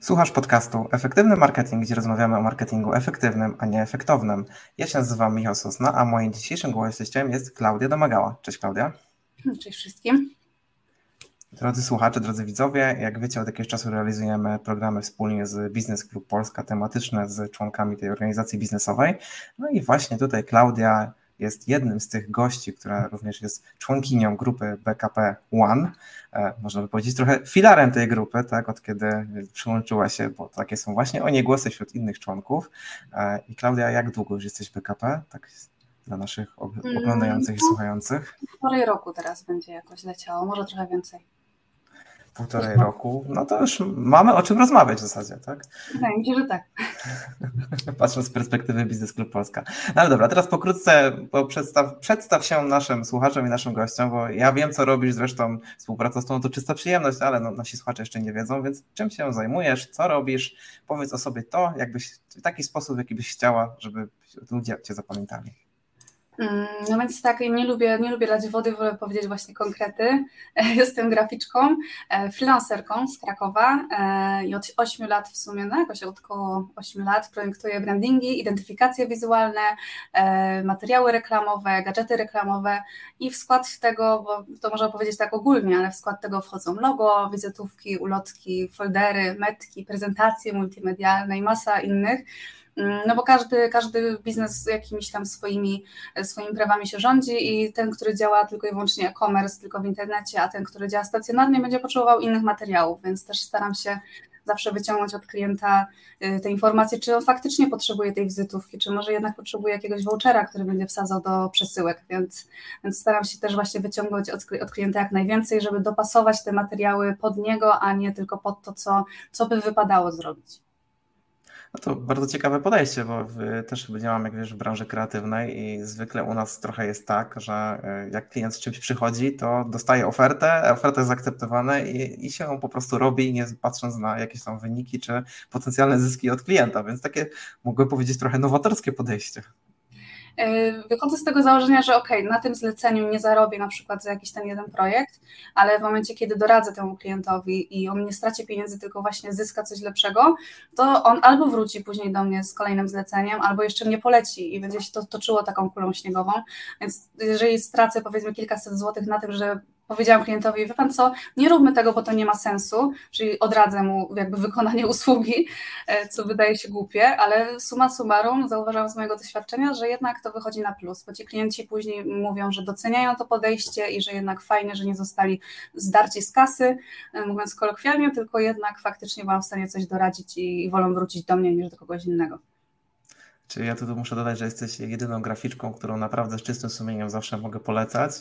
Słuchasz podcastu Efektywny Marketing, gdzie rozmawiamy o marketingu efektywnym, a nie efektownym. Ja się nazywam Michał Sosna, a moim dzisiejszym gościem jest Klaudia Domagała. Cześć Klaudia. Cześć wszystkim. Drodzy słuchacze, drodzy widzowie, jak wiecie, od jakiegoś czasu realizujemy programy wspólnie z Biznes Klub Polska tematyczne z członkami tej organizacji biznesowej. No i właśnie tutaj Klaudia jest jednym z tych gości, która również jest członkinią grupy BKP One. E, można by powiedzieć trochę filarem tej grupy, tak, od kiedy przyłączyła się, bo takie są właśnie o niej głosy wśród innych członków. E, I Klaudia, jak długo już jesteś BKP? Tak dla naszych oglądających i słuchających. Półtorej roku teraz będzie jakoś leciało, może trochę więcej półtorej roku, no to już mamy o czym rozmawiać w zasadzie, tak? Wydaje mi się, że tak. Patrząc z perspektywy Biznes Klub Polska. No ale dobra, teraz pokrótce bo przedstaw, przedstaw się naszym słuchaczom i naszym gościom, bo ja wiem, co robisz, zresztą współpraca z tobą to czysta przyjemność, ale no, nasi słuchacze jeszcze nie wiedzą, więc czym się zajmujesz, co robisz, powiedz o sobie to, jakbyś, w taki sposób, jaki byś chciała, żeby ludzie cię zapamiętali. Mm, no więc tak, nie lubię, nie lubię dać wody, wolę powiedzieć właśnie konkrety. Jestem graficzką, e, freelancerką z Krakowa e, i od 8 lat w sumie, no jakoś od około 8 lat projektuję brandingi, identyfikacje wizualne, e, materiały reklamowe, gadżety reklamowe i w skład tego, bo to można powiedzieć tak ogólnie, ale w skład tego wchodzą logo, wizytówki, ulotki, foldery, metki, prezentacje multimedialne i masa innych. Mm, no bo każdy, każdy biznes jakimiś tam swoimi, swoimi prawami się rządzi i ten, który działa tylko i wyłącznie e-commerce, tylko w internecie, a ten, który działa stacjonarnie, będzie potrzebował innych materiałów, więc też staram się zawsze wyciągnąć od klienta y, te informacje, czy on faktycznie potrzebuje tej wizytówki, czy może jednak potrzebuje jakiegoś vouchera, który będzie wsadzał do przesyłek, więc, więc staram się też właśnie wyciągnąć od, od klienta jak najwięcej, żeby dopasować te materiały pod niego, a nie tylko pod to, co, co by wypadało zrobić. No to bardzo ciekawe podejście, bo też działam, jak wiesz, w branży kreatywnej i zwykle u nas trochę jest tak, że e, jak klient z czymś przychodzi, to dostaje ofertę, oferta jest zaakceptowana i, i się ją po prostu robi, nie patrząc na jakieś tam wyniki czy potencjalne zyski od klienta, więc takie, mogę powiedzieć, trochę nowatorskie podejście. E, wychodzę z tego założenia, że ok, na tym zleceniu nie zarobię na przykład za jakiś ten jeden projekt, ale w momencie, kiedy doradzę temu klientowi i on nie straci pieniędzy, tylko właśnie zyska coś lepszego, to on albo wróci później do mnie z kolejnym zleceniem, albo jeszcze mnie poleci i będzie się to toczyło taką kulą śniegową. Więc jeżeli stracę powiedzmy kilkaset złotych na tym, że powiedziałam klientowi, wie pan co, nie róbmy tego, bo to nie ma sensu, czyli odradzę mu jakby wykonanie usługi, e, co wydaje się głupie, ale suma summarum zauważam z mojego doświadczenia, że jednak to wychodzi na plus, bo ci klienci później mówią, że doceniają to podejście i że jednak fajnie, że nie zostali zdarci z kasy, e, mówiąc kolokwialnie, tylko jednak faktycznie byłam w stanie coś doradzić i wolą wrócić do mnie niż do kogoś innego. Czyli ja tu muszę dodać, że jesteś jedyną graficzką, którą naprawdę z czystym sumieniem zawsze mogę polecać.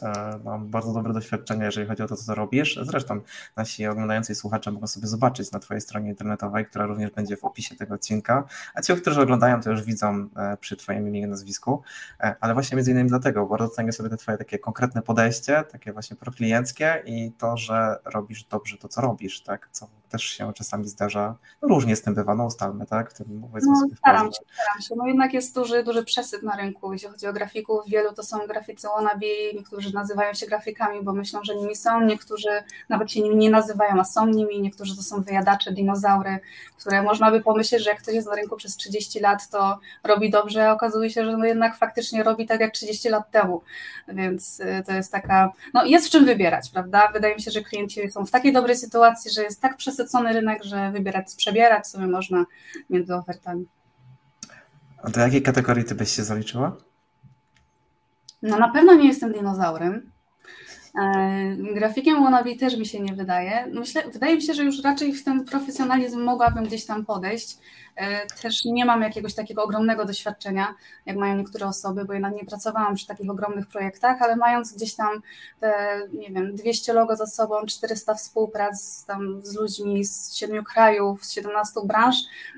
Mam bardzo dobre doświadczenie, jeżeli chodzi o to, co robisz. Zresztą nasi oglądający słuchacze mogą sobie zobaczyć na Twojej stronie internetowej, która również będzie w opisie tego odcinka. A ci, którzy oglądają, to już widzą e, przy Twoim imieniu i nazwisku. E, ale właśnie między innymi dlatego bardzo cenię sobie te Twoje takie konkretne podejście, takie właśnie proklienckie i to, że robisz dobrze to, co robisz, tak? Co też się czasami zdarza. No różnie z tym bywa, no ustalmy, tak? W tym, no, staram się, staram się. No jednak jest duży, duży przesyp na rynku, jeśli chodzi o grafików. Wielu to są graficy wannabe, niektórzy nazywają się grafikami, bo myślą, że nimi są, niektórzy nawet się nimi nie nazywają, a są nimi, niektórzy to są wyjadacze, dinozaury, które można by pomyśleć, że jak ktoś jest na rynku przez 30 lat, to robi dobrze, a okazuje się, że no jednak faktycznie robi tak jak 30 lat temu, więc y, to jest taka, no jest w czym wybierać, prawda? Wydaje mi się, że klienci są w takiej dobrej sytuacji, że jest tak przesycony rynek, że wybierać, przebierać sobie można między ofertami. A do jakiej kategorii ty byś się zaliczyła? No na pewno nie jestem dinozaurem. E, grafikiem wannabe też mi się nie wydaje. Myślę, wydaje mi się, że już raczej w ten profesjonalizm mogłabym gdzieś tam podejść. E, też nie mam jakiegoś takiego ogromnego doświadczenia, jak mają niektóre osoby, bo jednak nie pracowałam przy takich ogromnych projektach, ale mając gdzieś tam te, nie wiem, 200 logo za sobą, 400 współprac tam z ludźmi z siedmiu krajów, z 17 branż,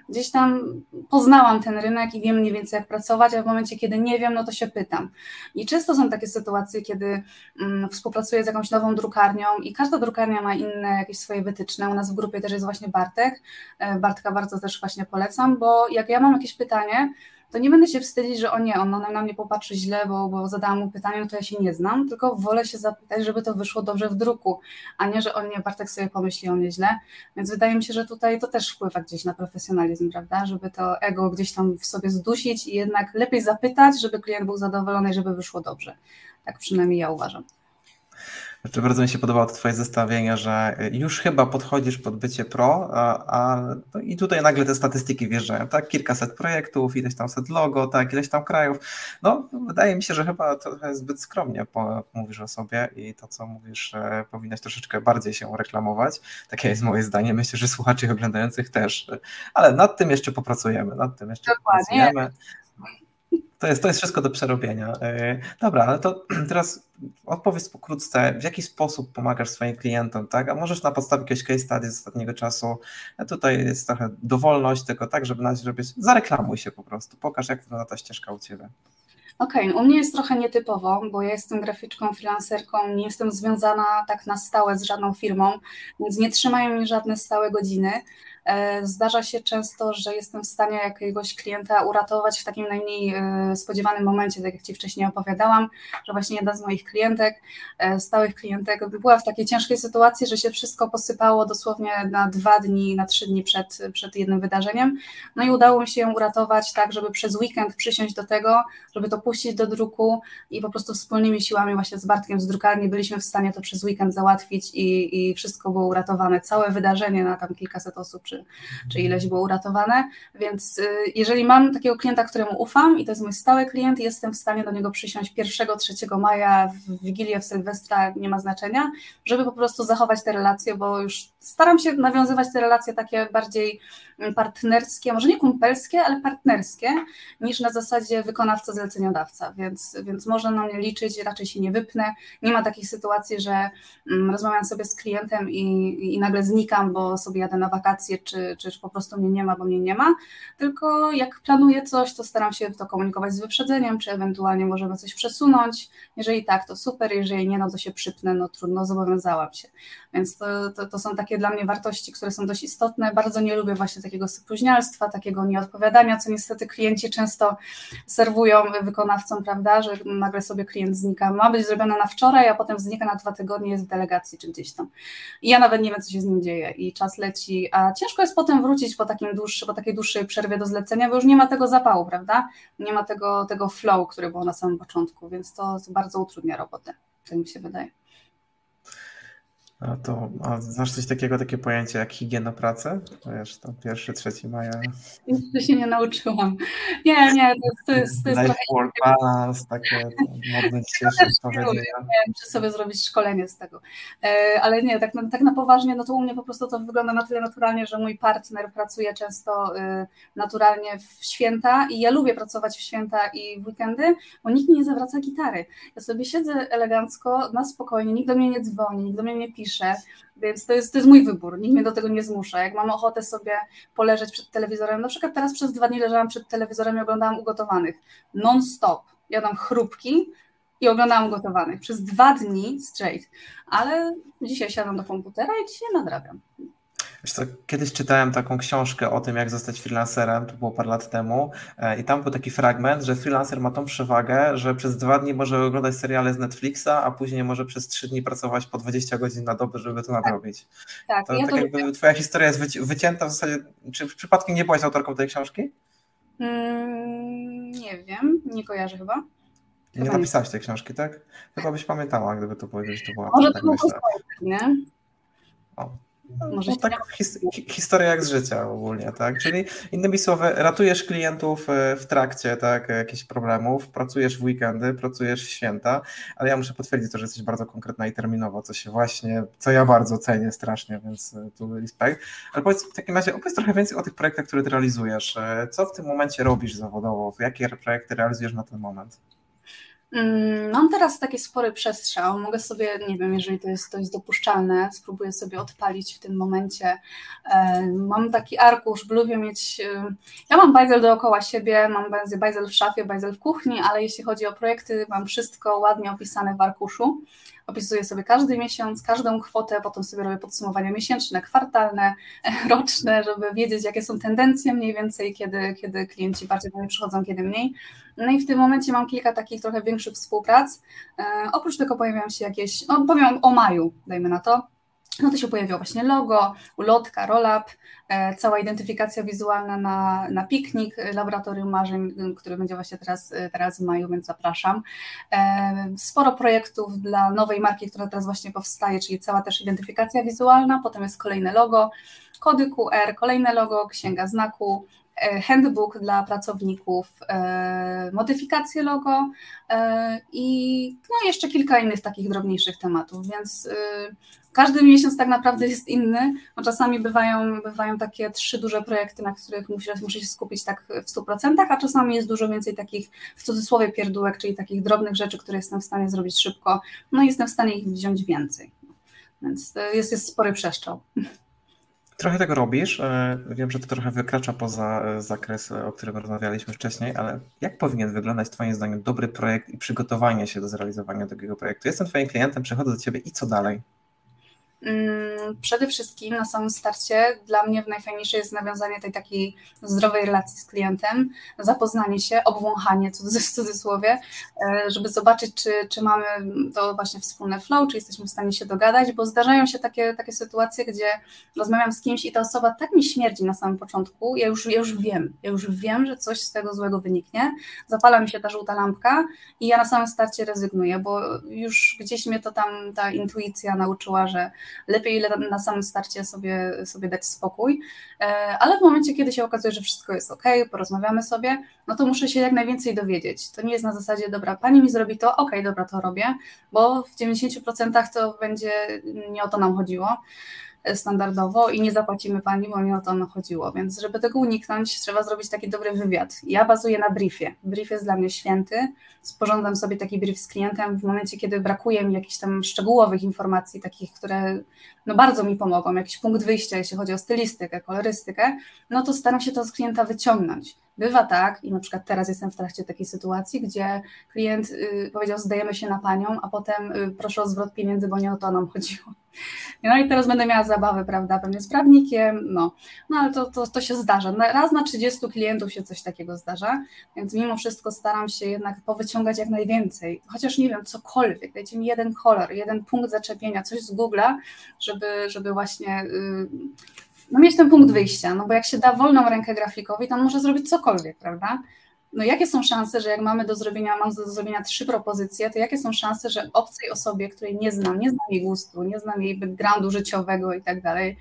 gdzieś tam poznałam ten rynek i wiem mniej więcej jak pracować, a w momencie, kiedy nie wiem, no to się pytam. I często są takie sytuacje, kiedy mm, współpracuję z jakąś nową drukarnią i każda drukarnia ma inne jakieś swoje wytyczne. U nas w grupie też jest właśnie Bartek. E, Bartka bardzo też właśnie polecam polecam, bo jak ja mam jakieś pytanie, to nie będę się wstydzić, że o nie, on na mnie popatrzy źle, bo, bo zadałam mu pytanie, no to ja się nie znam, tylko wolę się zapytać, żeby to wyszło dobrze w druku, a nie, że o nie, Bartek sobie pomyśli o mnie źle. Więc wydaje mi się, że tutaj to też wpływa gdzieś na profesjonalizm, prawda? Żeby to ego gdzieś tam w sobie zdusić i jednak lepiej zapytać, żeby klient był zadowolony i żeby wyszło dobrze. Tak przynajmniej ja uważam. Znaczy, bardzo mi się podobało to Twoje zestawienie, że już chyba podchodzisz pod bycie pro, a, a no i tutaj nagle te statystyki wjeżdżają, tak? Kilkaset projektów, ileś tam set logo, tak, ileś tam krajów. No, wydaje mi się, że chyba trochę zbyt skromnie mówisz o sobie i to, co mówisz, powinnaś troszeczkę bardziej się reklamować. Takie jest moje zdanie. Myślę, że słuchaczy oglądających też, ale nad tym jeszcze popracujemy, nad tym jeszcze Dokładnie. popracujemy. To jest, to jest wszystko do przerobienia. E, dobra, ale to teraz odpowiedz pokrótce, w jaki sposób pomagasz swoim klientom, tak? A możesz na podstawie jakiegoś case study z ostatniego czasu, a tutaj jest trochę dowolność, tylko tak, żeby na żeby zareklamuj się po prostu, pokaż jak wygląda ta ścieżka u Ciebie. Okej, okay, u mnie jest trochę nietypowo, bo ja jestem graficzką, freelancerką, nie jestem związana tak na stałe z żadną firmą, więc nie trzymają mnie żadne stałe godziny. E, zdarza się często, że jestem w stanie jakiegoś klienta uratować w takim najmniej e, spodziewanym momencie, tak jak Ci wcześniej opowiadałam, że właśnie jedna z moich klientek, e, stałych klientek, była w takiej ciężkiej sytuacji, że się wszystko posypało dosłownie na dwa dni, na trzy dni przed, przed jednym wydarzeniem. No i udało mi się ją uratować tak, żeby przez weekend przysiąść do tego, żeby to puścić do druku i po prostu wspólnymi siłami właśnie z Bartkiem z drukarni byliśmy w stanie to przez weekend załatwić i, i wszystko było uratowane. Całe wydarzenie na tam kilkaset osób czy, czy ileś było uratowane. Więc y, jeżeli mam takiego klienta, któremu ufam i to jest mój stały klient, jestem w stanie do niego przysiąść 1-3 maja w Wigilię, w Sylwestra, nie ma znaczenia, żeby po prostu zachować te relacje, bo już staram się nawiązywać te relacje takie bardziej partnerskie, może nie kumpelskie, ale partnerskie, niż na zasadzie wykonawca-zleceniodawca, więc, więc można na mnie liczyć, raczej się nie wypnę. Nie ma takiej sytuacji, że mm, rozmawiam sobie z klientem i, i nagle znikam, bo sobie jadę na wakacje, czy, czy, czy po prostu mnie nie ma, bo mnie nie ma, tylko jak planuję coś, to staram się to komunikować z wyprzedzeniem, czy ewentualnie możemy coś przesunąć. Jeżeli tak, to super, jeżeli nie, no to się przypnę, no trudno, zobowiązałam się. Więc to, to, to są takie dla mnie wartości, które są dość istotne. Bardzo nie lubię właśnie takiego spóźnialstwa, takiego nieodpowiadania, co niestety klienci często serwują wykonawcom, prawda, że nagle sobie klient znika. Ma być zrobione na wczoraj, a potem znika na dwa tygodnie, jest w delegacji czy gdzieś tam. I ja nawet nie wiem, co się z nim dzieje i czas leci, a ciężko jest potem wrócić po, takim dłuższy, po takiej dłuższej przerwie do zlecenia, bo już nie ma tego zapału, prawda? Nie ma tego, tego flow, który był na samym początku, więc to bardzo utrudnia robotę, tak mi się wydaje. A to a znasz coś takiego, takie pojęcie jak higiena pracy? Wiesz, to pierwszy, trzeci maja. Jeszcze się nie nauczyłam. Nie, nie, to jest, to jest, Life work balance, takie modne dzisiejsze powiedzenia. Nie czy sobie zrobić szkolenie z tego. E, ale nie, tak, tak na poważnie, no to u mnie po prostu to wygląda na tyle naturalnie, że mój partner pracuje często y, naturalnie w święta i ja lubię pracować w święta i w weekendy, bo nikt mi nie zawraca gitary. Ja sobie siedzę elegancko, na spokojnie, nikt do mnie nie dzwoni, nikt do mnie nie pisze, piszę, więc to jest, to jest mój wybór, nikt mnie do tego nie zmusza. Jak mam ochotę sobie poleżeć przed telewizorem, na przykład teraz przez dwa dni leżałam przed telewizorem i oglądałam ugotowanych non-stop. Jadam chrupki i oglądałam ugotowanych przez dwa dni straight, ale dzisiaj siadam do komputera i dzisiaj nadrabiam. Wiesz co, kiedyś czytałem taką książkę o tym, jak zostać freelancerem, to było parę lat temu e, i tam był taki fragment, że freelancer ma tą przewagę, że przez dwa dni może oglądać seriale z Netflixa, a później może przez trzy dni pracować po 20 godzin na dobę, żeby to nadrobić. Tak, to, ja tak to jakby lubię. twoja historia jest wycięta w zasadzie, czy przypadkiem nie byłaś autorką tej książki? Mm, nie wiem, nie kojarzę chyba. Chyba nie napisałaś tej książki, tak? Chyba byś pamiętała, gdyby to powiedzieć, że to była. Może tak to było nie? O. Może no, tak his, historia jak z życia ogólnie, tak? Czyli innymi słowy, ratujesz klientów e, w trakcie tak, jakichś problemów, pracujesz w weekendy, pracujesz w święta, ale ja muszę potwierdzić to, że jesteś bardzo konkretna i terminowa, co się właśnie, co ja bardzo cenię strasznie, więc e, tu respekt. Ale powiedz w takim razie, opowiedz trochę więcej o tych projektach, które ty realizujesz. E, co w tym momencie robisz zawodowo? Jakie projekty realizujesz na ten moment? Mm, mam teraz taki spory przestrzał. Mogę sobie, nie wiem, jeżeli to jest, to jest dopuszczalne, spróbuję sobie odpalić w tym momencie. E, mam taki arkusz, lubię mieć. E, ja mam bajzel dookoła siebie, mam bajzel w szafie, bajzel w kuchni, ale jeśli chodzi o projekty, mam wszystko ładnie opisane w arkuszu opisuję sobie każdy miesiąc, każdą kwotę, potem sobie robię podsumowania miesięczne, kwartalne, roczne, żeby wiedzieć, jakie są tendencje mniej więcej, kiedy, kiedy klienci bardziej do mnie przychodzą, kiedy mniej. No i w tym momencie mam kilka takich trochę większych współprac. E, oprócz tego pojawiają się jakieś, no powiem o maju, dajmy na to, no to się pojawiło właśnie logo, ulotka, roll-up, e, cała identyfikacja wizualna na, na piknik, e, Laboratorium Marzeń, który będzie właśnie teraz, e, teraz w maju, więc zapraszam. Sporo projektów dla nowej marki, która teraz właśnie powstaje, czyli cała też identyfikacja wizualna, potem jest kolejne logo, kody QR, kolejne logo, księga znaku, E, handbook dla pracowników, e, modyfikację logo e, i no jeszcze kilka innych takich drobniejszych tematów, więc każdy miesiąc tak naprawdę jest inny, bo czasami bywają, bywają takie trzy duże projekty, na których muszę, muszę się skupić tak w 100%, a czasami jest dużo więcej takich w cudzysłowie pierdółek, czyli takich drobnych rzeczy, które jestem w stanie zrobić szybko, no i jestem w stanie ich wziąć więcej. Więc jest, jest spory przeszczał. Trochę tego robisz. E, wiem, że to trochę wykracza poza e, zakres, e, o którym rozmawialiśmy wcześniej, ale jak powinien wyglądać Twoim zdaniem dobry projekt i przygotowanie się do zrealizowania takiego projektu? Jestem Twoim klientem, przychodzę do Ciebie i co dalej? Mm, przede wszystkim na samym starcie. Dla mnie najfajniejsze jest nawiązanie tej takiej zdrowej relacji z klientem, zapoznanie się, obwąchanie w cudzysłowie, e, żeby zobaczyć, czy, czy mamy to właśnie wspólne flow, czy jesteśmy w stanie się dogadać, bo zdarzają się takie, takie sytuacje, gdzie rozmawiam z kimś i ta osoba tak mi śmierdzi na samym początku, ja już, ja już wiem, ja już wiem, że coś z tego złego wyniknie, zapala mi się ta żółta lampka i ja na samym starcie rezygnuję, bo już gdzieś mnie to tam ta intuicja nauczyła, że lepiej na samym starcie sobie, sobie dać spokój, e, ale w momencie, kiedy się okazuje, że wszystko jest ok, porozmawiamy sobie, no to muszę się jak najwięcej dowiedzieć. To nie jest na zasadzie, dobra, pani mi zrobi to, ok, dobra, to robię, bo w 90% to będzie nie o to nam chodziło standardowo i nie zapłacimy pani, bo mi o to chodziło. Więc żeby tego uniknąć, trzeba zrobić taki dobry wywiad. Ja bazuję na briefie. Brief jest dla mnie święty. Sporządzam sobie taki brief z klientem w momencie, kiedy brakuje mi jakichś tam szczegółowych informacji, takich, które no bardzo mi pomogą, jakiś punkt wyjścia, jeśli chodzi o stylistykę, kolorystykę, no to staram się to z klienta wyciągnąć. Bywa tak, i na przykład teraz jestem w trakcie takiej sytuacji, gdzie klient y, powiedział, zdajemy się na panią, a potem y, proszę o zwrot pieniędzy, bo nie o to nam chodziło. No i teraz będę miała zabawę, prawda, pewnie z prawnikiem, no, no ale to, to, to się zdarza. Raz na 30 klientów się coś takiego zdarza, więc mimo wszystko staram się jednak powyciągać jak najwięcej, chociaż nie wiem, cokolwiek, dajcie mi jeden kolor, jeden punkt zaczepienia, coś z Google'a, żeby, żeby właśnie y, no mieć ten punkt wyjścia, no bo jak się da wolną rękę grafikowi, to on może zrobić cokolwiek, prawda? No jakie są szanse, że jak mamy do zrobienia, mam do zrobienia trzy propozycje, to jakie są szanse, że obcej osobie, której nie znam, nie znam jej gustu, nie znam jej backgroundu życiowego i tak dalej,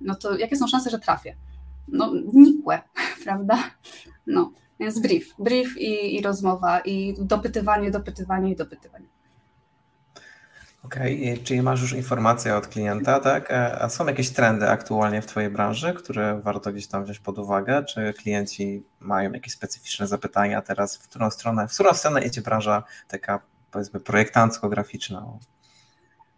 no to jakie są szanse, że trafię? No nikłe, prawda? No, więc brief, brief i, i rozmowa i dopytywanie, dopytywanie i dopytywanie. Okej, okay. czyli masz już informacje od klienta, tak? E, a są jakieś trendy aktualnie w Twojej branży, które warto gdzieś tam wziąć pod uwagę? Czy klienci mają jakieś specyficzne zapytania teraz, w którą stronę, w którą stronę idzie branża taka powiedzmy projektancko-graficzna?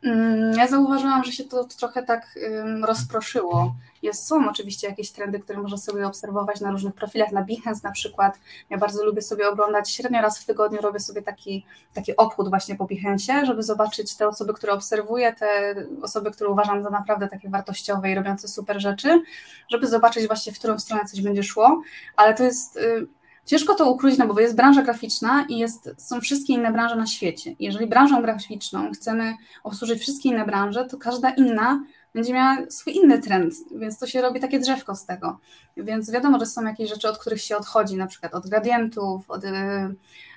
Mm, ja zauważyłam, że się to trochę tak rozproszyło. Jest, są oczywiście jakieś trendy, które można sobie obserwować na różnych profilach, na Behance na przykład. Ja bardzo lubię sobie oglądać, średnio raz w tygodniu robię sobie taki, taki obchód właśnie po Behance, żeby zobaczyć te osoby, które obserwuję, te osoby, które uważam za naprawdę takie wartościowe i robiące super rzeczy, żeby zobaczyć właśnie, w którą stronę coś będzie szło, ale to jest y, Ciężko to ukrócić, no bo jest branża graficzna i jest, są wszystkie inne branże na świecie. Jeżeli branżą graficzną chcemy obsłużyć wszystkie inne branże, to każda inna będzie miała swój inny trend, więc to się robi takie drzewko z tego. Więc wiadomo, że są jakieś rzeczy, od których się odchodzi, na przykład od gradientów, od, y,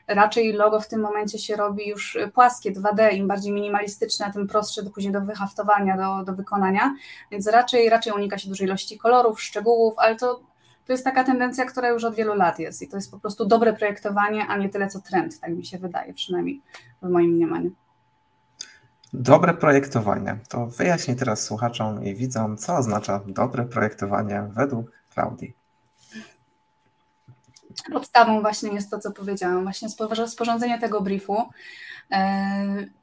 raczej logo w tym momencie się robi już płaskie, 2D, im bardziej minimalistyczne, tym prostsze do, później do wyhaftowania, do, do wykonania, więc raczej, raczej unika się dużej ilości kolorów, szczegółów, ale to to jest taka tendencja, która już od wielu lat jest i to jest po prostu dobre projektowanie, a nie tyle co trend, tak mi się wydaje, przynajmniej w moim mniemaniu. Dobre projektowanie. To wyjaśnij teraz słuchaczom i widzom, co oznacza dobre projektowanie według Klaudii. Podstawą właśnie jest to, co powiedziałam, właśnie sporządzenie tego briefu,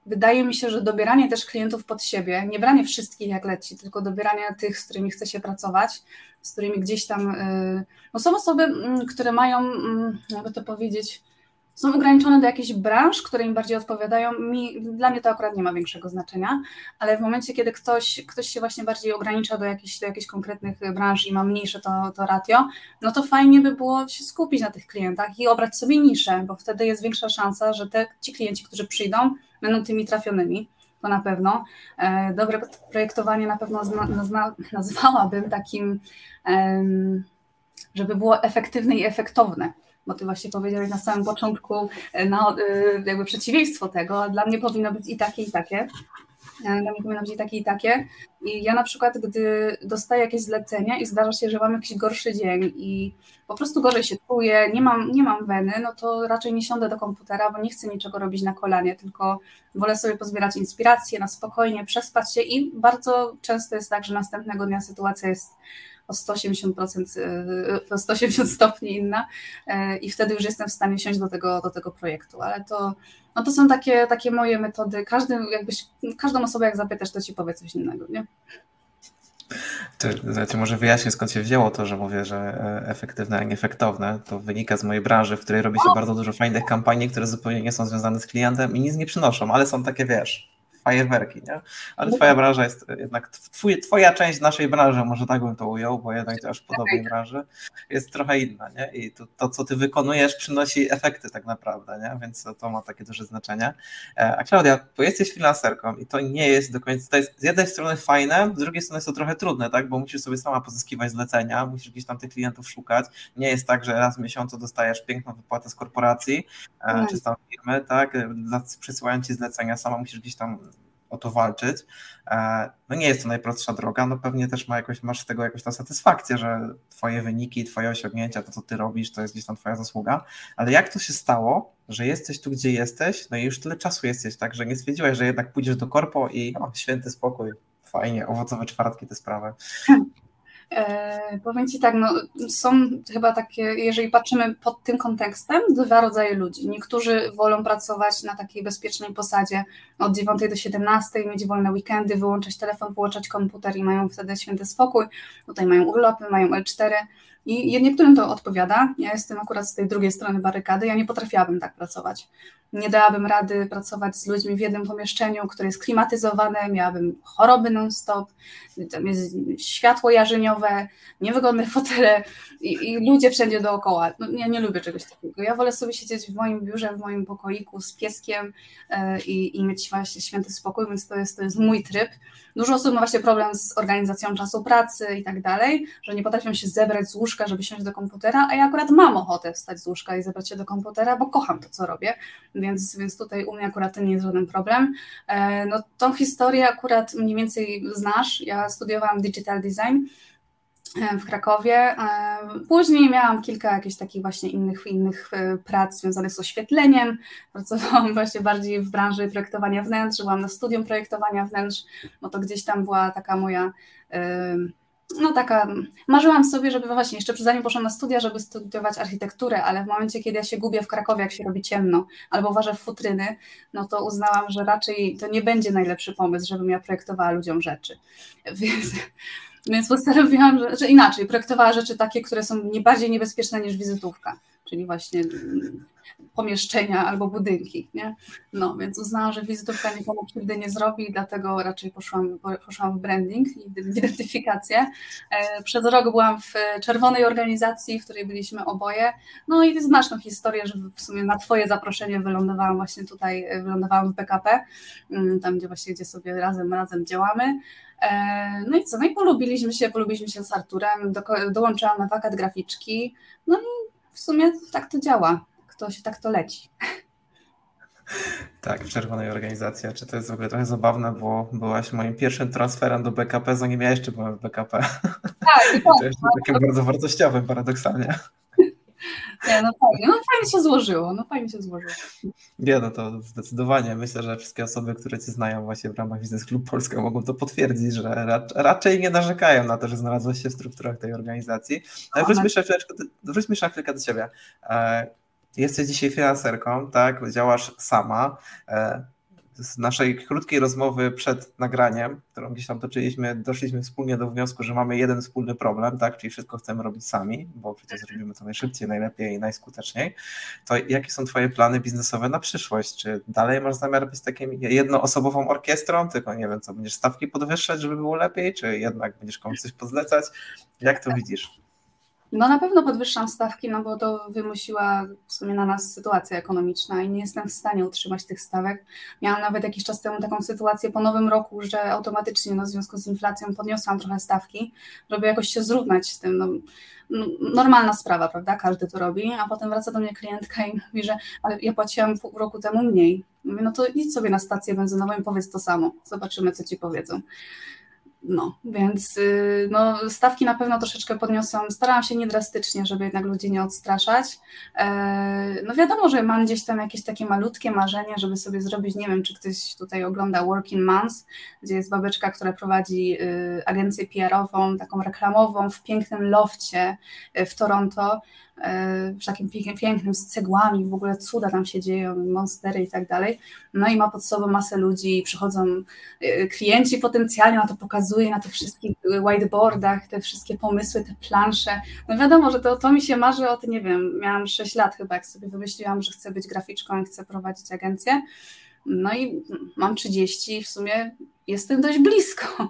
wydaje mi się, że dobieranie też klientów pod siebie, nie branie wszystkich jak leci, tylko dobieranie tych, z którymi chce się pracować, z którymi gdzieś tam. E, no są osoby, które mają, jakby to powiedzieć, są ograniczone do jakichś branż, które im bardziej odpowiadają. Mi, dla mnie to akurat nie ma większego znaczenia, ale w momencie, kiedy ktoś, ktoś się właśnie bardziej ogranicza do jakichś, do jakichś konkretnych branż i ma mniejsze to, to ratio, no to fajnie by było się skupić na tych klientach i obrać sobie niszę, bo wtedy jest większa szansa, że te, ci klienci, którzy przyjdą, będą tymi trafionymi. To na pewno. E, dobre projektowanie na pewno nazwałabym takim, żeby było efektywne i efektowne bo ty właśnie powiedziałeś na samym początku e, no, jakby przeciwieństwo tego, dla mnie powinno być i takie, i takie. E, dla mnie powinno być i takie, i takie. I ja na przykład, gdy dostaję jakieś zlecenia i zdarza się, że mam jakiś gorszy dzień i po prostu gorzej się czuję, nie mam, nie mam weny, no to raczej nie siądę do komputera, bo nie chcę niczego robić na kolanie, tylko wolę sobie pozbierać inspiracje, na spokojnie przespać się i bardzo często jest tak, że następnego dnia sytuacja jest o 180%, e, o 180 stopni inna e, i wtedy już jestem w stanie siąść do tego, do tego projektu, ale to, no to są takie, takie moje metody, Każdy, jakbyś, każdą osobę jak zapytasz, to ci powie coś innego, nie? Czy, może wyjaśnię, skąd się wzięło to, że mówię, że e, efektywne, a nieefektowne. To wynika z mojej branży, w której robi się bardzo dużo fajnych kampanii, które zupełnie nie są związane z klientem i nic nie przynoszą, ale są takie, wiesz, fajerwerki, nie? Ale no twoja tak. branża jest jednak, twój, twoja część naszej branży, może tak bym to ujął, bo jednak w podobnej tak. branży, jest trochę inna, nie? I to, to, co ty wykonujesz, przynosi efekty tak naprawdę, nie? Więc to ma takie duże znaczenie. E, a Klaudia, bo jesteś freelancerką i to nie jest do końca, to jest z jednej strony fajne, z drugiej strony jest to trochę trudne, tak? Bo musisz sobie sama pozyskiwać zlecenia, musisz gdzieś tam tych klientów szukać. Nie jest tak, że raz w miesiącu dostajesz piękną wypłatę z korporacji, e, czy z tam firmy, tak? Przesyłają ci zlecenia, sama musisz gdzieś tam o to walczyć. E, no nie jest to najprostsza droga, no pewnie też ma jakoś, masz z tego jakąś tam satysfakcję, że twoje wyniki, twoje osiągnięcia, to co ty robisz, to jest gdzieś tam twoja zasługa, ale jak to się stało, że jesteś tu, gdzie jesteś, no i już tyle czasu jesteś, tak, że nie stwierdziłaś, że jednak pójdziesz do korpo i o, święty spokój, fajnie, owocowe czwartki, te sprawy. E, powiem Ci tak, no, są chyba takie, jeżeli patrzymy pod tym kontekstem, dwa rodzaje ludzi. Niektórzy wolą pracować na takiej bezpiecznej posadzie od 9 do 17, mieć wolne weekendy, wyłączać telefon, wyłączać komputer i mają wtedy święty spokój. Tutaj mają urlopy, mają L4 i niektórym to odpowiada. Ja jestem akurat z tej drugiej strony barykady. Ja nie potrafiłabym tak pracować. Nie dałabym rady pracować z ludźmi w jednym pomieszczeniu, które jest klimatyzowane, miałabym choroby non-stop, tam jest światło jarzeniowe, niewygodne fotele i, i ludzie wszędzie dookoła. No, ja nie lubię czegoś takiego. Ja wolę sobie siedzieć w moim biurze, w moim pokoiku z pieskiem yy, i mieć właśnie święty spokój, więc to jest, to jest mój tryb. Dużo osób ma właśnie problem z organizacją czasu pracy i tak dalej, że nie potrafią się zebrać z łóżka, żeby siąść do komputera, a ja akurat mam ochotę wstać z łóżka i zebrać się do komputera, bo kocham to, co robię, więc, więc tutaj u mnie akurat to nie jest żaden problem. E, no tą historię akurat mniej więcej znasz, ja studiowałam digital design, w Krakowie. E, później miałam kilka jakichś takich właśnie innych, innych prac związanych z oświetleniem. Pracowałam właśnie bardziej w branży projektowania wnętrz, byłam na studium projektowania wnętrz, bo to gdzieś tam była taka moja no taka, marzyłam sobie, żeby właśnie jeszcze zanim poszłam na studia, żeby studiować architekturę, ale w momencie, kiedy ja się gubię w Krakowie, jak się robi ciemno, albo ważę w futryny, no to uznałam, że raczej to nie będzie najlepszy pomysł, żebym ja projektowała ludziom rzeczy. Więc, więc postanowiłam, że, że inaczej, projektowała rzeczy takie, które są nie bardziej niebezpieczne niż wizytówka, czyli właśnie pomieszczenia albo budynki, nie? No, więc uznałam, że wizytówka nikomu krzywdy nie zrobi, dlatego raczej poszłam, poszłam w branding i w identyfikację. E, przez rok byłam w czerwonej organizacji, w której byliśmy oboje, no i znasz tą historię, że w sumie na twoje zaproszenie wylądowałam właśnie tutaj, wylądowałam w BKP, mm, tam gdzie właśnie, gdzie sobie razem, razem działamy. E, no i co, no i polubiliśmy się, polubiliśmy się z Arturem, do, dołączyłam na wakat graficzki, no i w sumie tak to działa to się tak to leci. Tak, w czerwonej organizacji. Czy to jest w ogóle trochę zabawne, bo byłaś moim pierwszym transferem do BKP, zanim ja jeszcze byłem w BKP. Tak, to jest takim bardzo wartościowym, paradoksalnie. Nie, no fajnie, no fajnie się złożyło, no fajnie się złożyło. Nie, no to zdecydowanie myślę, że wszystkie osoby, które Cię znają właśnie w ramach Biznes Club Polska mogą to potwierdzić, że raczej nie narzekają na to, że znalazłeś się w strukturach tej organizacji. Ale wróćmy wróćmy chwilkę do Ciebie. E, Jesteś dzisiaj freelancerką, tak? Działasz sama. Z naszej krótkiej rozmowy przed nagraniem, którą gdzieś tam toczyliśmy, doszliśmy wspólnie do wniosku, że mamy jeden wspólny problem, tak, czyli wszystko chcemy robić sami, bo przecież zrobimy to najszybciej, najlepiej i najskuteczniej. To jakie są Twoje plany biznesowe na przyszłość? Czy dalej masz zamiar być takim jednoosobową orkiestrą, tylko nie wiem, co będziesz stawki podwyższać, żeby było lepiej, czy jednak będziesz komuś coś pozlecać? Jak to widzisz? No na pewno podwyższam stawki, no bo to wymusiła w sumie na nas sytuacja ekonomiczna i nie jestem w stanie utrzymać tych stawek. Miałam nawet jakiś czas temu taką sytuację po nowym roku, że automatycznie no, w związku z inflacją podniosłam trochę stawki, żeby jakoś się zrównać z tym. No, normalna sprawa, prawda? Każdy to robi, a potem wraca do mnie klientka i mówi, że ale ja płaciłam pół roku temu mniej. Mówię, no to idź sobie na stację benzynową i powiedz to samo. Zobaczymy, co ci powiedzą. No, więc y, no, stawki na pewno troszeczkę podniosą. Starałam się niedrastycznie, żeby jednak ludzi nie odstraszać. E, no wiadomo, że mam gdzieś tam jakieś takie malutkie marzenie, żeby sobie zrobić, nie wiem, czy ktoś tutaj ogląda Working Months, gdzie jest babeczka, która prowadzi y, agencję PR-ową, taką reklamową w pięknym lofcie y, w Toronto w takim pięknym, z cegłami, w ogóle cuda tam się dzieją, monstery i tak dalej. No i ma pod sobą masę ludzi, przychodzą e, klienci potencjalnie, na to pokazuje, na tych wszystkich whiteboardach, te wszystkie pomysły, te plansze. No wiadomo, że to, to mi się marzy od, nie wiem, miałam 6 lat chyba, jak sobie wymyśliłam, że chcę być graficzką i chcę prowadzić agencję. No i mam 30 w sumie jestem dość blisko.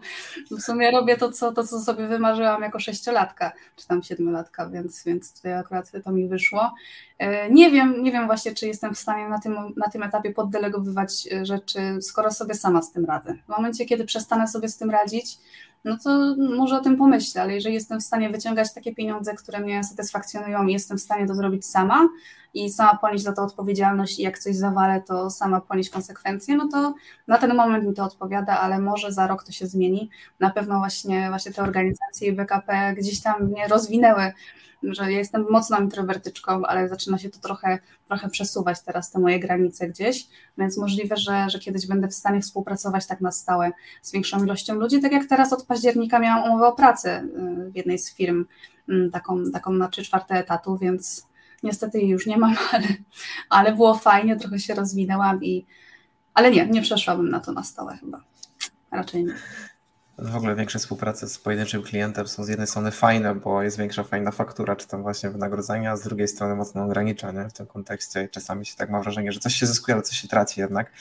W sumie robię to, co, to, co sobie wymarzyłam jako sześciolatka, czy tam siedmiolatka, więc, więc tutaj akurat to mi wyszło. E, nie wiem, nie wiem właśnie, czy jestem w stanie na tym, na tym etapie poddelegowywać e, rzeczy, skoro sobie sama z tym radzę. W momencie, kiedy przestanę sobie z tym radzić, no to może o tym pomyślę, ale jeżeli jestem w stanie wyciągać takie pieniądze, które mnie satysfakcjonują i jestem w stanie to zrobić sama i sama ponieść za to odpowiedzialność i jak coś zawalę, to sama ponieść konsekwencje, no to na ten moment mi to odpowiada, ale może za rok to się zmieni. Na pewno właśnie, właśnie te organizacje i BKP gdzieś tam mnie rozwinęły że ja jestem mocną introwertyczką, ale zaczyna się to trochę, trochę przesuwać teraz te moje granice gdzieś, więc możliwe, że, że kiedyś będę w stanie współpracować tak na stałe z większą ilością ludzi, tak jak teraz od października miałam umowę o pracę y, w jednej z firm, mm, taką, taką na trzy czwarte etatu, więc niestety jej już nie mam, ale, ale było fajnie, trochę się rozwinęłam i ale nie, nie przeszłabym na to na stałe chyba. Raczej nie. W ogóle większe współprace z pojedynczym klientem są z jednej strony fajne, bo jest większa fajna faktura, czy tam właśnie wynagrodzenia, a z drugiej strony mocno ogranicza nie? w tym kontekście. Czasami się tak ma wrażenie, że coś się zyskuje, ale coś się traci jednak.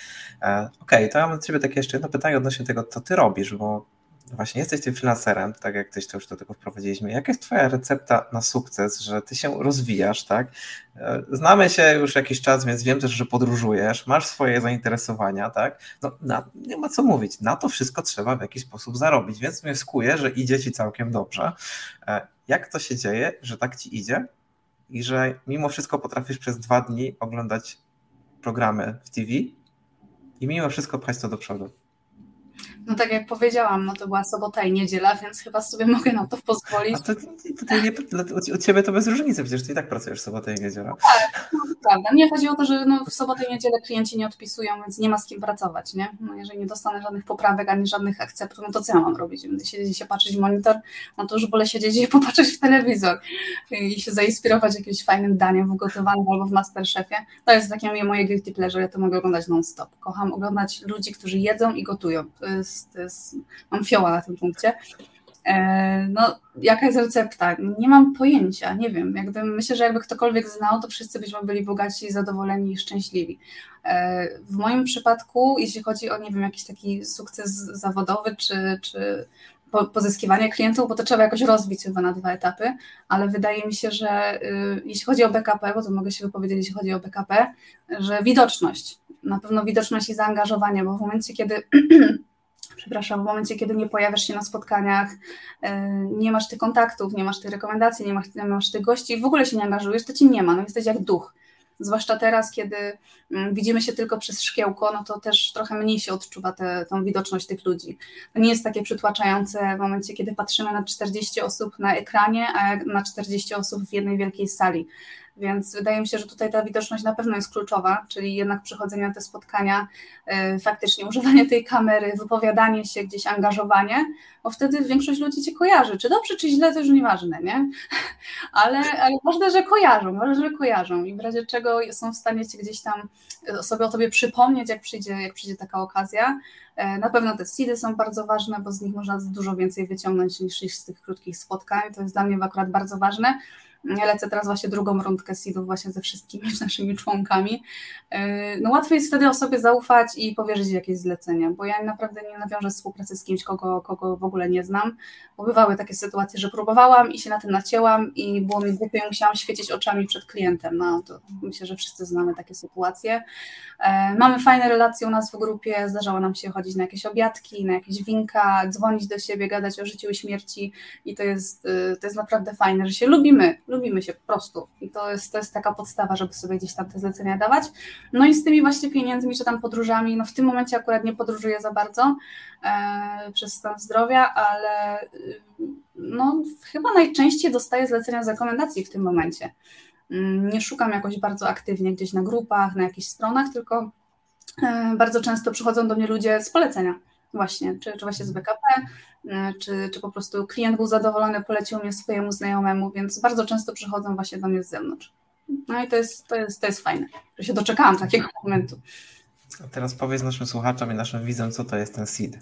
E, Okej, okay, to ja mam do Ciebie takie jeszcze jedno pytanie odnośnie tego, co Ty robisz, bo właśnie jesteś tym freelancerem, tak jak Tyś to już do tego wprowadziliśmy. Jaka jest Twoja recepta na sukces, że Ty się rozwijasz, tak? E, znamy się już jakiś czas, więc wiem też, że podróżujesz, masz swoje zainteresowania, tak? No, na, nie ma co mówić, na to wszystko trzeba w jakiś sposób zarobić, więc wnioskuję, że idzie Ci całkiem dobrze. E, jak to się dzieje, że tak Ci idzie i że mimo wszystko potrafisz przez dwa dni oglądać programy w TV i mimo wszystko pchać to do przodu? No tak jak powiedziałam, no to była sobota i niedziela, więc chyba sobie mogę na to pozwolić. A to, to, nie, u Ciebie to bez różnicy, przecież Ty i tak pracujesz sobotę i niedzielę. Tak, no, to prawda. Nie chodzi o to, że no, w sobotę i niedzielę klienci nie odpisują, więc nie ma z kim pracować, nie? No, jeżeli nie dostanę żadnych poprawek, ani żadnych akceptów, no to co ja mam robić? Będę siedzieć i się patrzeć w monitor, no to już wolę siedzieć i popatrzeć w telewizor i się zainspirować jakimś fajnym daniem w gotowanym albo w Masterchefie. To jest takie moje guilty pleasure, ja to mogę oglądać non-stop. Kocham oglądać ludzi, którzy jedzą i gotują. Jest jest, mam fioła na tym punkcie. E, no, jaka jest recepta? Nie mam pojęcia, nie wiem. Jakby, myślę, że jakby ktokolwiek znał, to wszyscy byśmy byli bogaci, zadowoleni i szczęśliwi. E, w moim przypadku, jeśli chodzi o, nie wiem, jakiś taki sukces zawodowy, czy, czy pozyskiwanie klientów, bo to trzeba jakoś rozbić chyba na dwa etapy, ale wydaje mi się, że y, jeśli chodzi o BKP, bo to mogę się wypowiedzieć, jeśli chodzi o BKP, że widoczność, na pewno widoczność i zaangażowanie, bo w momencie, kiedy przepraszam, w momencie, kiedy nie pojawiasz się na spotkaniach, e, nie masz tych kontaktów, nie masz tych rekomendacji, nie masz, nie masz tych gości, w ogóle się nie angażujesz, to ci nie ma, no jesteś jak duch. Zwłaszcza teraz, kiedy mm, widzimy się tylko przez szkiełko, no to też trochę mniej się odczuwa tę widoczność tych ludzi. To nie jest takie przytłaczające w momencie, kiedy patrzymy na 40 osób na ekranie, a na 40 osób w jednej wielkiej sali. Więc wydaje mi się, że tutaj ta widoczność na pewno jest kluczowa, czyli jednak przychodzenie na te spotkania, e, faktycznie używanie tej kamery, wypowiadanie się gdzieś, angażowanie, bo wtedy większość ludzi cię kojarzy. Czy dobrze, czy źle, to już nieważne, nie? Ale, ale ważne, że kojarzą, ważne, że kojarzą i w razie czego są w stanie cię gdzieś tam e, sobie o tobie przypomnieć, jak przyjdzie, jak przyjdzie taka okazja. E, na pewno te seedy są bardzo ważne, bo z nich można dużo więcej wyciągnąć niż z tych krótkich spotkań. To jest dla mnie akurat bardzo ważne. Lecę teraz właśnie drugą rundkę seedów właśnie ze wszystkimi naszymi członkami. E, no łatwiej jest wtedy osobie zaufać i powierzyć jakieś zlecenia, bo ja naprawdę nie nawiążę współpracy z kimś, kogo, kogo w ogóle nie znam, bo bywały takie sytuacje, że próbowałam i się na tym nacięłam i było mi głupio i musiałam świecić oczami przed klientem. No to myślę, że wszyscy znamy takie sytuacje. E, mamy fajne relacje u nas w grupie, zdarzało nam się chodzić na jakieś obiadki, na jakieś winka, dzwonić do siebie, gadać o życiu i śmierci i to jest, e, to jest naprawdę fajne, że się lubimy, lubimy się po prostu i to jest, to jest taka podstawa, żeby sobie gdzieś tam te zlecenia dawać. No i z tymi właśnie pieniędzmi, czy tam podróżami, no w tym momencie akurat nie podróżuję za bardzo e, przez stan zdrowia, ale e, no chyba najczęściej dostaję zlecenia z rekomendacji w tym momencie. Mm, nie szukam jakoś bardzo aktywnie gdzieś na grupach, na jakichś stronach, tylko e, bardzo często przychodzą do mnie ludzie z polecenia właśnie, czy, czy właśnie z BKP, e, czy, czy po prostu klient był zadowolony, polecił mnie swojemu znajomemu, więc bardzo często przychodzą właśnie do mnie z zewnątrz. No i to jest, to jest, to jest fajne, że się doczekałam takiego momentu. A teraz powiedz naszym słuchaczom i naszym widzom, co to jest ten seed.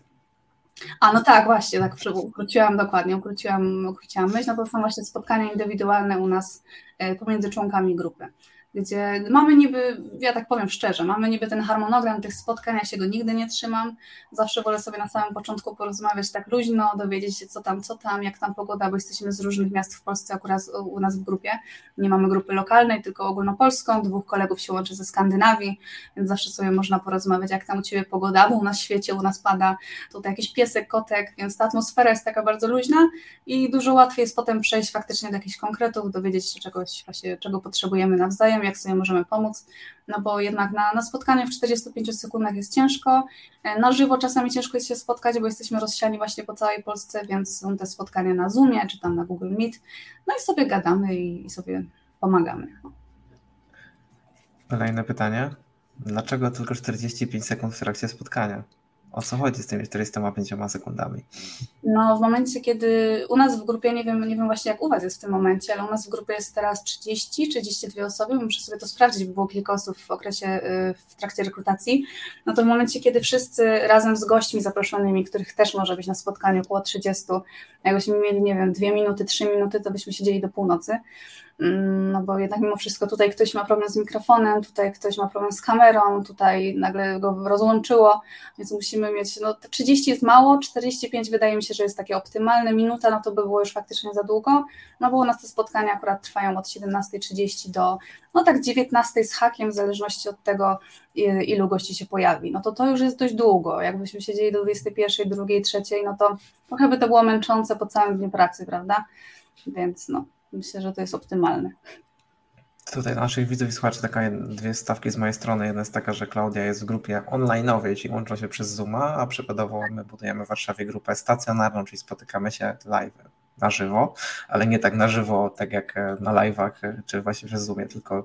A no tak, właśnie, tak ukróciłam dokładnie, ukróciłam, ukróciłam myśl, no to są właśnie spotkania indywidualne u nas e, pomiędzy członkami grupy gdzie mamy niby, ja tak powiem szczerze, mamy niby ten harmonogram tych spotkań, ja się go nigdy nie trzymam, zawsze wolę sobie na samym początku porozmawiać tak luźno, dowiedzieć się co tam, co tam, jak tam pogoda, bo jesteśmy z różnych miast w Polsce, akurat u nas w grupie, nie mamy grupy lokalnej, tylko ogólnopolską, dwóch kolegów się łączy ze Skandynawii, więc zawsze sobie można porozmawiać, jak tam u Ciebie pogoda, bo u nas świecie, u nas pada, tutaj jakiś piesek, kotek, więc ta atmosfera jest taka bardzo luźna i dużo łatwiej jest potem przejść faktycznie do jakichś konkretów, dowiedzieć się czegoś właśnie, czego potrzebujemy nawzajem, jak sobie możemy pomóc, no bo jednak na, na spotkanie w 45 sekundach jest ciężko, e, na żywo czasami ciężko jest się spotkać, bo jesteśmy rozsiani właśnie po całej Polsce, więc są te spotkania na Zoomie czy tam na Google Meet, no i sobie gadamy i, i sobie pomagamy. Kolejne pytanie. Dlaczego tylko 45 sekund w trakcie spotkania? O co chodzi z tymi 45 sekundami? No, w momencie, kiedy u nas w grupie, nie wiem, nie wiem właśnie jak u Was jest w tym momencie, ale u nas w grupie jest teraz 30, 32 osoby, muszę sobie to sprawdzić, bo było kilka osób w okresie, y, w trakcie rekrutacji, no to w momencie, kiedy wszyscy razem z gośćmi zaproszonymi, których też może być na spotkaniu około 30, jakbyśmy mieli, nie wiem, dwie minuty, trzy minuty, to byśmy siedzieli do północy, no bo jednak mimo wszystko tutaj ktoś ma problem z mikrofonem, tutaj ktoś ma problem z kamerą, tutaj nagle go rozłączyło, więc musimy mieć, no 30 jest mało, 45 wydaje mi się, że jest takie optymalne, minuta no to by było już faktycznie za długo, no bo u nas te spotkania akurat trwają od 17.30 do no tak 19 z hakiem, w zależności od tego, ilu gości się pojawi. No to to już jest dość długo. Jakbyśmy siedzieli do 21, 2, 3, no to trochę by to było męczące po całym dniu pracy, prawda? Więc no. Myślę, że to jest optymalne. Tutaj naszych widzów i słuchaczy taka dwie stawki z mojej strony. Jedna jest taka, że Klaudia jest w grupie online'owej, czyli łączą się przez Zooma, a przykładowo my budujemy w Warszawie grupę stacjonarną, czyli spotykamy się live na żywo, ale nie tak na żywo, tak jak e, na live'ach, e, czy właśnie przez Zoomie, tylko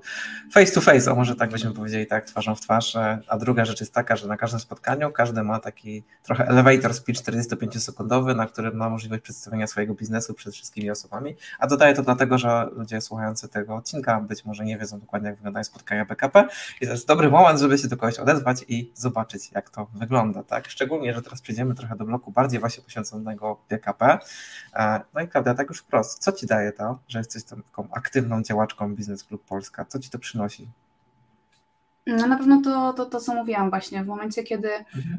face to face, o może tak byśmy powiedzieli, tak, twarzą w twarz. E, a druga rzecz jest taka, że na każdym spotkaniu każdy ma taki trochę elevator speech 45-sekundowy, na którym ma możliwość przedstawienia swojego biznesu przed wszystkimi osobami, a dodaję to dlatego, że ludzie słuchający tego odcinka być może nie wiedzą dokładnie, jak wyglądają spotkania BKP i to jest dobry moment, żeby się do kogoś odezwać i zobaczyć, jak to wygląda, tak? Szczególnie, że teraz przejdziemy trochę do bloku bardziej właśnie poświęconego BKP. No Klaudia, tak już wprost, co ci daje to, że jesteś taką aktywną działaczką Biznes Klub Polska? Co ci to przynosi? No na pewno to, to, to co mówiłam właśnie, w momencie, kiedy mhm.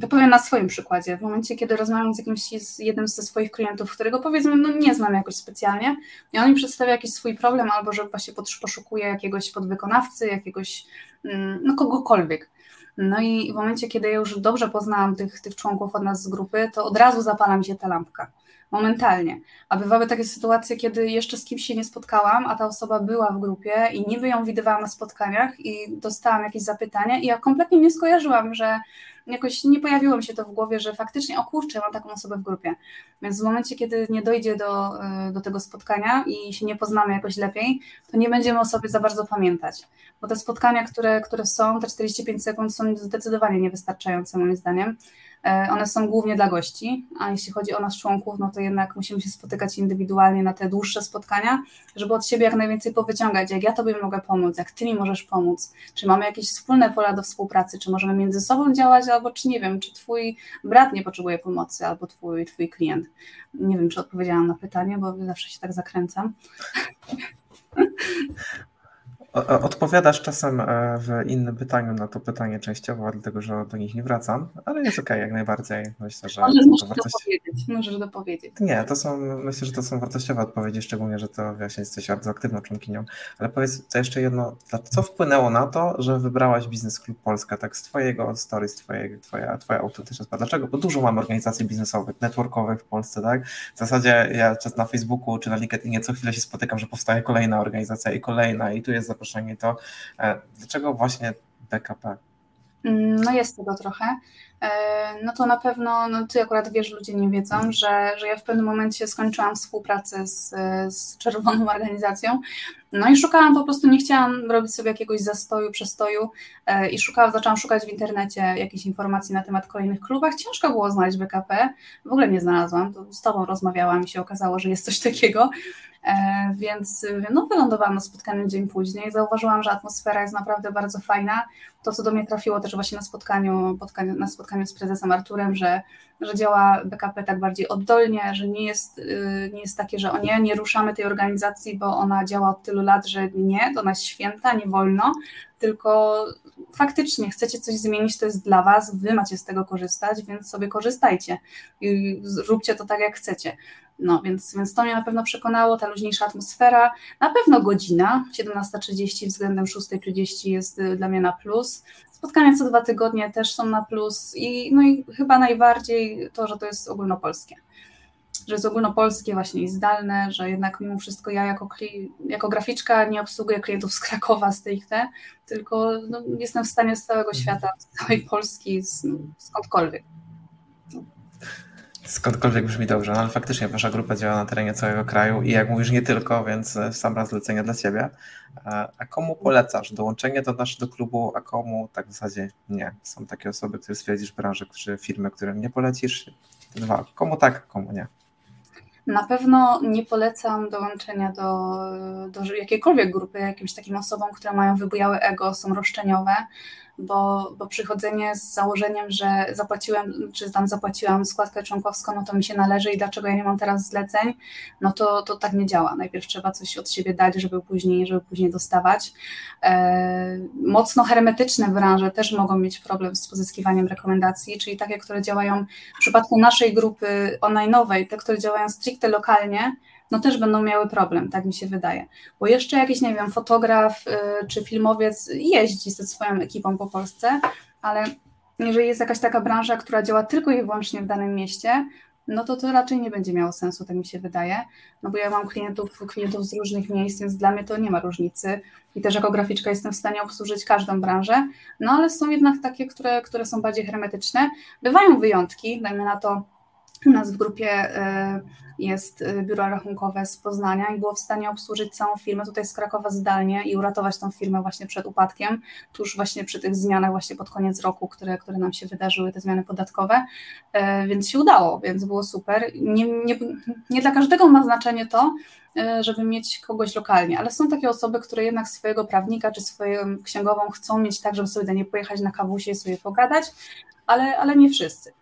To powiem na swoim przykładzie. W momencie, kiedy rozmawiam z jakimś z jednym ze swoich klientów, którego powiedzmy no, nie znam jakoś specjalnie, i on mi przedstawia jakiś swój problem, albo że właśnie poszukuje jakiegoś podwykonawcy, jakiegoś, mm, no kogokolwiek. No i w momencie, kiedy ja już dobrze poznałam tych, tych członków od nas z grupy, to od razu zapala mi się ta lampka momentalnie. A bywały takie sytuacje, kiedy jeszcze z kimś się nie spotkałam, a ta osoba była w grupie i niby ją widywałam na spotkaniach i dostałam jakieś zapytania i ja kompletnie nie skojarzyłam, że jakoś nie pojawiło mi się to w głowie, że faktycznie, o kurczę, mam taką osobę w grupie. Więc w momencie, kiedy nie dojdzie do, e, do tego spotkania i się nie poznamy jakoś lepiej, to nie będziemy o sobie za bardzo pamiętać. Bo te spotkania, które, które są, te 45 sekund są zdecydowanie niewystarczające moim zdaniem. E, one są głównie dla gości, a jeśli chodzi o nas członków, no to jednak musimy się spotykać indywidualnie na te dłuższe spotkania, żeby od siebie jak najwięcej powyciągać, jak ja Tobie mogę pomóc, jak Ty mi możesz pomóc, czy mamy jakieś wspólne pola do współpracy, czy możemy między sobą działać, albo czy nie wiem, czy Twój brat nie potrzebuje pomocy, albo Twój, twój klient. Nie wiem, czy odpowiedziałam na pytanie, bo zawsze się tak zakręcam. Odpowiadasz czasem e, w innym pytaniu na to pytanie częściowo, dlatego że do nich nie wracam, ale jest okej, okay, jak najbardziej. Myślę, że Możesz to wartości... dopowiedzieć. Możesz dopowiedzieć. Nie, to są, myślę, że to są wartościowe odpowiedzi, szczególnie, że to właśnie jesteś bardzo aktywną członkinią. Ale powiedz to jeszcze jedno, co wpłynęło na to, że wybrałaś Biznes Klub Polska, tak z twojego story, z twojej, twoja, twoja autentyczna. Dlaczego? Bo dużo mamy organizacji biznesowych, networkowych w Polsce, tak? W zasadzie ja czas na Facebooku czy na LinkedInie co chwilę się spotykam, że powstaje kolejna organizacja i kolejna i tu jest zaproszenie zaproszenie, to e, dlaczego właśnie BKP? Mm, no jest tego trochę. E, no to na pewno, no ty akurat wiesz, ludzie nie wiedzą, że, że ja w pewnym momencie skończyłam współpracę z, z Czerwoną Organizacją, no i szukałam po prostu, nie chciałam robić sobie jakiegoś zastoju, przestoju e, i szukałam, zaczęłam szukać w internecie jakichś informacji na temat kolejnych klubach. Ciężko było znaleźć BKP, w ogóle nie znalazłam, z tobą rozmawiałam i się okazało, że jest coś takiego, E, więc no, wylądowałam na spotkaniu dzień później. Zauważyłam, że atmosfera jest naprawdę bardzo fajna. To, co do mnie trafiło też właśnie na spotkaniu, na spotkaniu z prezesem Arturem, że, że działa BKP tak bardziej oddolnie, że nie jest, y, nie jest takie, że o nie, nie ruszamy tej organizacji, bo ona działa od tylu lat, że nie, to nas święta, nie wolno, tylko faktycznie chcecie coś zmienić, to jest dla Was, Wy macie z tego korzystać, więc sobie korzystajcie i róbcie to tak, jak chcecie. No, więc, więc to mnie na pewno przekonało, ta luźniejsza atmosfera. Na pewno godzina, 17.30 względem 6.30 jest y, dla mnie na plus. Spotkania co dwa tygodnie też są na plus i, no i chyba najbardziej to, że to jest ogólnopolskie. Że jest ogólnopolskie właśnie i zdalne, że jednak mimo wszystko ja jako, jako graficzka nie obsługuję klientów z Krakowa, z TXT, tylko no, jestem w stanie z całego świata, z całej Polski, z, skądkolwiek skądkolwiek brzmi dobrze, no ale faktycznie wasza grupa działa na terenie całego kraju i jak mówisz nie tylko, więc e, sam raz zlecenia dla ciebie. A komu polecasz dołączenie do naszego klubu, a komu tak w zasadzie nie? Są takie osoby, które stwierdzisz branży, czy firmy, którym nie polecisz? Dwa, komu tak, komu nie? Na pewno nie polecam dołączenia do, do jakiejkolwiek grupy jakimś takim osobom, które mają wybujałe ego, są roszczeniowe, bo, bo przychodzenie z założeniem, że zapłaciłem, czy tam zapłaciłam składkę członkowską, no to mi się należy i dlaczego ja nie mam teraz zleceń, no to, to tak nie działa. Najpierw trzeba coś od siebie dać, żeby później, żeby później dostawać. E, mocno hermetyczne branże też mogą mieć problem z pozyskiwaniem rekomendacji, czyli takie, które działają w przypadku naszej grupy online'owej, te, które działają stricte lokalnie, no też będą miały problem, tak mi się wydaje. Bo jeszcze jakiś, nie wiem, fotograf y, czy filmowiec jeździ ze swoją ekipą po Polsce, ale jeżeli jest jakaś taka branża, która działa tylko i wyłącznie w danym mieście, no to to raczej nie będzie miało sensu, tak mi się wydaje, no bo ja mam klientów, klientów z różnych miejsc, więc dla mnie to nie ma różnicy i też jako graficzka jestem w stanie obsłużyć każdą branżę, no ale są jednak takie, które, które są bardziej hermetyczne. Bywają wyjątki, dajmy na to u nas w grupie y, jest y, biuro rachunkowe z Poznania i było w stanie obsłużyć całą firmę tutaj z Krakowa zdalnie i uratować tą firmę właśnie przed upadkiem, tuż właśnie przy tych zmianach właśnie pod koniec roku, które, które nam się wydarzyły, te zmiany podatkowe, e, więc się udało, więc było super. Nie, nie, nie dla każdego ma znaczenie to, e, żeby mieć kogoś lokalnie, ale są takie osoby, które jednak swojego prawnika czy swoją księgową chcą mieć tak, żeby sobie do niej pojechać na kawusie i sobie pogadać, ale, ale nie wszyscy.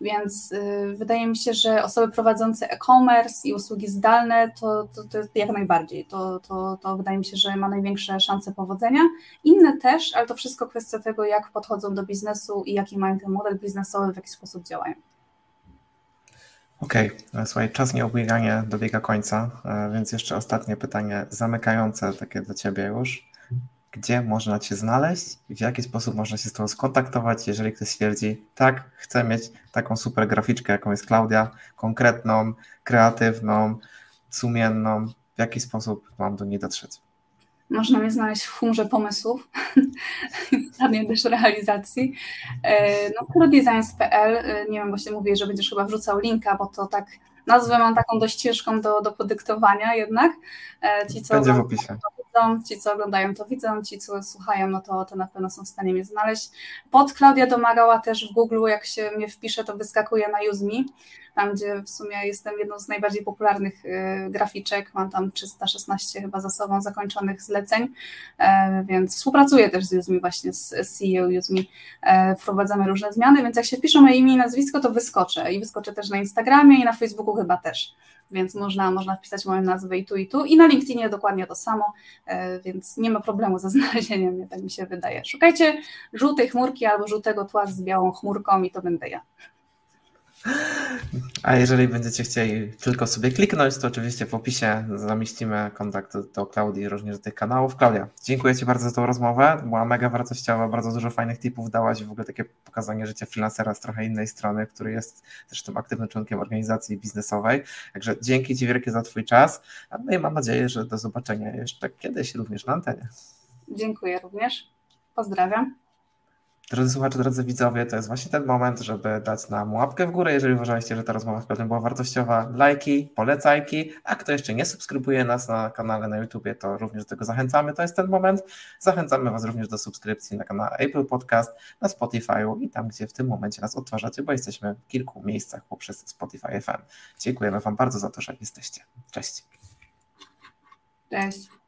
Więc y, wydaje mi się, że osoby prowadzące e-commerce i usługi zdalne to, to, to jak najbardziej. To, to, to wydaje mi się, że ma największe szanse powodzenia. Inne też, ale to wszystko kwestia tego, jak podchodzą do biznesu i jaki mają ten model biznesowy, w jaki sposób działają. Okej, okay. słuchaj, czas nieobłiganie dobiega końca, e, więc jeszcze ostatnie pytanie zamykające takie dla Ciebie już gdzie można Cię znaleźć i w jaki sposób można się z Tobą skontaktować, jeżeli ktoś stwierdzi, tak, chcę mieć taką super graficzkę, jaką jest Klaudia, konkretną, kreatywną, sumienną, w jaki sposób mam do niej dotrzeć? Można mnie znaleźć w chmurze pomysłów, żadnej też realizacji. No, prodesigns.pl, nie wiem, właśnie mówię, że będziesz chyba wrzucał linka, bo to tak nazwę mam taką dość ciężką do, do podyktowania jednak. Ci, co Będzie w opisie ci co oglądają to widzą, ci co słuchają, no to, to na pewno są w stanie mnie znaleźć. Pod Klaudia Domagała też w Google, jak się mnie wpisze, to wyskakuje na UseMe, tam gdzie w sumie jestem jedną z najbardziej popularnych y, graficzek, mam tam 316 chyba za sobą zakończonych zleceń, e, więc współpracuję też z UseMe właśnie, z, CEO UseMe, e, wprowadzamy różne zmiany, więc jak się wpisze moje imię i nazwisko, to wyskoczę i wyskoczę też na Instagramie i na Facebooku chyba też więc można, można wpisać moją nazwę i tu, i tu. I na LinkedInie dokładnie to samo, e, więc nie ma problemu ze znalezieniem mnie, tak mi się wydaje. Szukajcie żółtej chmurki albo żółtego tła z białą chmurką i to będę ja. A jeżeli będziecie chcieli tylko sobie kliknąć, to oczywiście w opisie zamieścimy kontakt do Klaudii również do tych kanałów. Klaudia, dziękuję Ci bardzo za tą rozmowę. Była mega wartościowa, bardzo dużo fajnych tipów dałaś, w ogóle takie pokazanie życia freelancera z trochę innej strony, który jest też tym aktywnym członkiem organizacji biznesowej. Także dzięki Ci wielkie za Twój czas. No i mam nadzieję, że do zobaczenia jeszcze kiedyś również na antenie. Dziękuję również. Pozdrawiam. Drodzy słuchacze, drodzy widzowie, to jest właśnie ten moment, żeby dać nam łapkę w górę, jeżeli uważaliście, że ta rozmowa z była wartościowa, lajki, polecajki, a kto jeszcze nie subskrybuje nas na kanale na YouTubie, to również do tego zachęcamy, to jest ten moment. Zachęcamy Was również do subskrypcji na kanale Apple Podcast, na Spotify'u i tam, gdzie w tym momencie nas odtwarzacie, bo jesteśmy w kilku miejscach poprzez Spotify FM. Dziękujemy Wam bardzo za to, że jesteście. Cześć. Cześć.